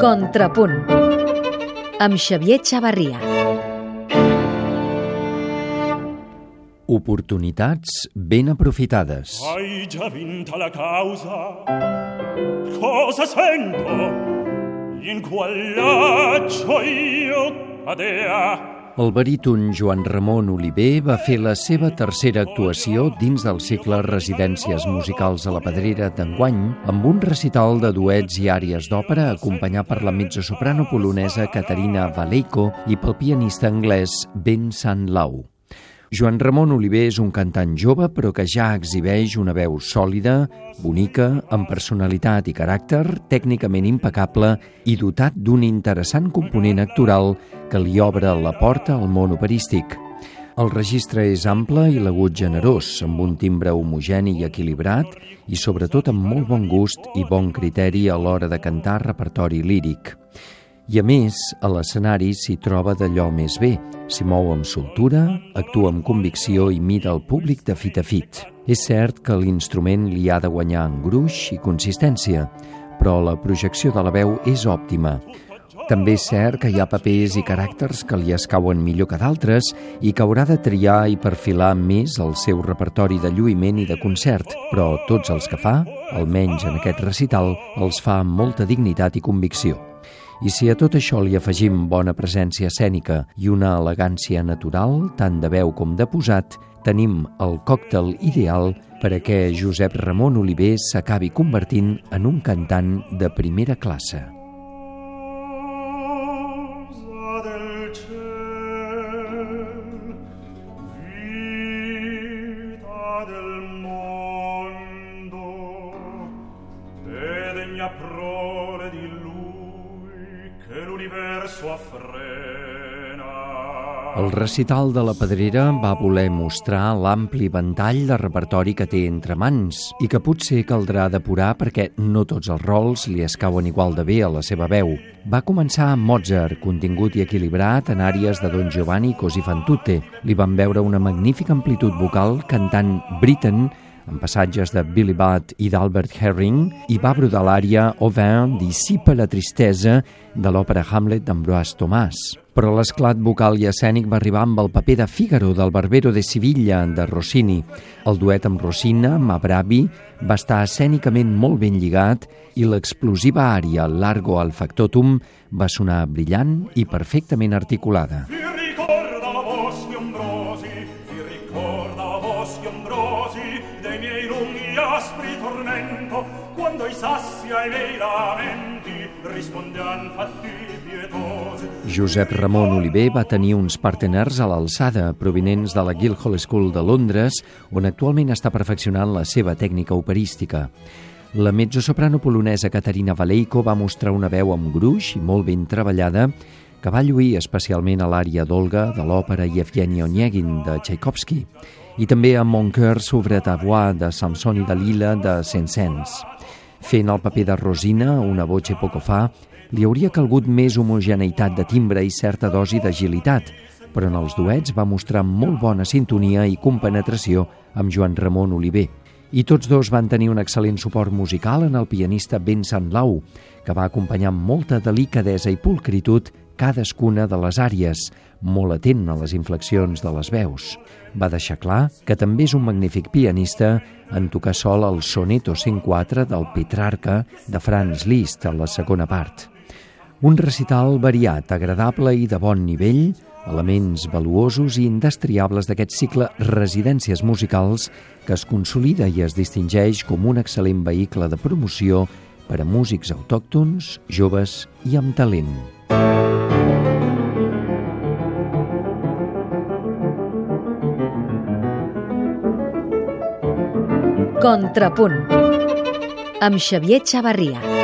Contrapunt amb Xavier Xavarria. Oportunitats ben aprofitades. Hai già vinta la causa. Cosa sento? In qual laccio io cadea? El baríton Joan Ramon Oliver va fer la seva tercera actuació dins del cicle Residències Musicals a la Pedrera d'enguany amb un recital de duets i àries d'òpera acompanyat per la mezzosoprano polonesa Caterina Valeiko i pel pianista anglès Ben San Lau. Joan Ramon Oliver és un cantant jove però que ja exhibeix una veu sòlida, bonica, amb personalitat i caràcter, tècnicament impecable i dotat d'un interessant component actoral que li obre la porta al món operístic. El registre és ample i l'agut generós, amb un timbre homogeni i equilibrat i sobretot amb molt bon gust i bon criteri a l'hora de cantar repertori líric. I a més, a l'escenari s'hi troba d'allò més bé. S'hi mou amb soltura, actua amb convicció i mira el públic de fit a fit. És cert que l'instrument li ha de guanyar en gruix i consistència, però la projecció de la veu és òptima. També és cert que hi ha papers i caràcters que li escauen millor que d'altres i que haurà de triar i perfilar més el seu repertori de lluïment i de concert, però tots els que fa, almenys en aquest recital, els fa amb molta dignitat i convicció. I si a tot això li afegim bona presència escènica i una elegància natural, tant de veu com de posat, tenim el còctel ideal per a què Josep Ramon Oliver s'acabi convertint en un cantant de primera classe. prole di El recital de la Pedrera va voler mostrar l'ampli ventall de repertori que té entre mans i que potser caldrà depurar perquè no tots els rols li escauen igual de bé a la seva veu. Va començar amb Mozart, contingut i equilibrat en àrees de Don Giovanni Così fan tutte. Li van veure una magnífica amplitud vocal cantant Britain amb passatges de Billy Budd i d'Albert Herring, i va brodar l'ària Au vin dissipa la tristesa de l'òpera Hamlet d'Ambroise Tomàs. Però l'esclat vocal i escènic va arribar amb el paper de Fígaro del Barbero de Sevilla de Rossini. El duet amb Rossina, Ma Bravi, va estar escènicament molt ben lligat i l'explosiva ària Largo al Factotum va sonar brillant i perfectament articulada. Vi ricorda ricorda boschi ombrosi, dei miei lunghi aspri tormento, quando i sassi ai miei lamenti rispondean fatti pietosi. Josep Ramon Oliver va tenir uns parteners a l'alçada provinents de la Guildhall School de Londres, on actualment està perfeccionant la seva tècnica operística. La mezzosoprano polonesa Caterina Valeiko va mostrar una veu amb gruix i molt ben treballada que va lluir especialment a l'àrea d'Olga de l'òpera Yevgeny Onegin de Tchaikovsky i també a Mon cœur s'ouvre ta voix de Samson i Dalila de Saint-Saëns. Fent el paper de Rosina, una voce poco fa, li hauria calgut més homogeneïtat de timbre i certa dosi d'agilitat, però en els duets va mostrar molt bona sintonia i compenetració amb Joan Ramon Oliver. I tots dos van tenir un excel·lent suport musical en el pianista Ben Lau, que va acompanyar amb molta delicadesa i pulcritud cadascuna de les àries, molt atent a les inflexions de les veus. Va deixar clar que també és un magnífic pianista en tocar sol el Soneto 104 del Petrarca de Franz Liszt a la segona part. Un recital variat, agradable i de bon nivell, elements valuosos i indestriables d'aquest cicle Residències musicals que es consolida i es distingeix com un excel·lent vehicle de promoció per a músics autòctons, joves i amb talent. Contrapunt amb Xavier Xavarria.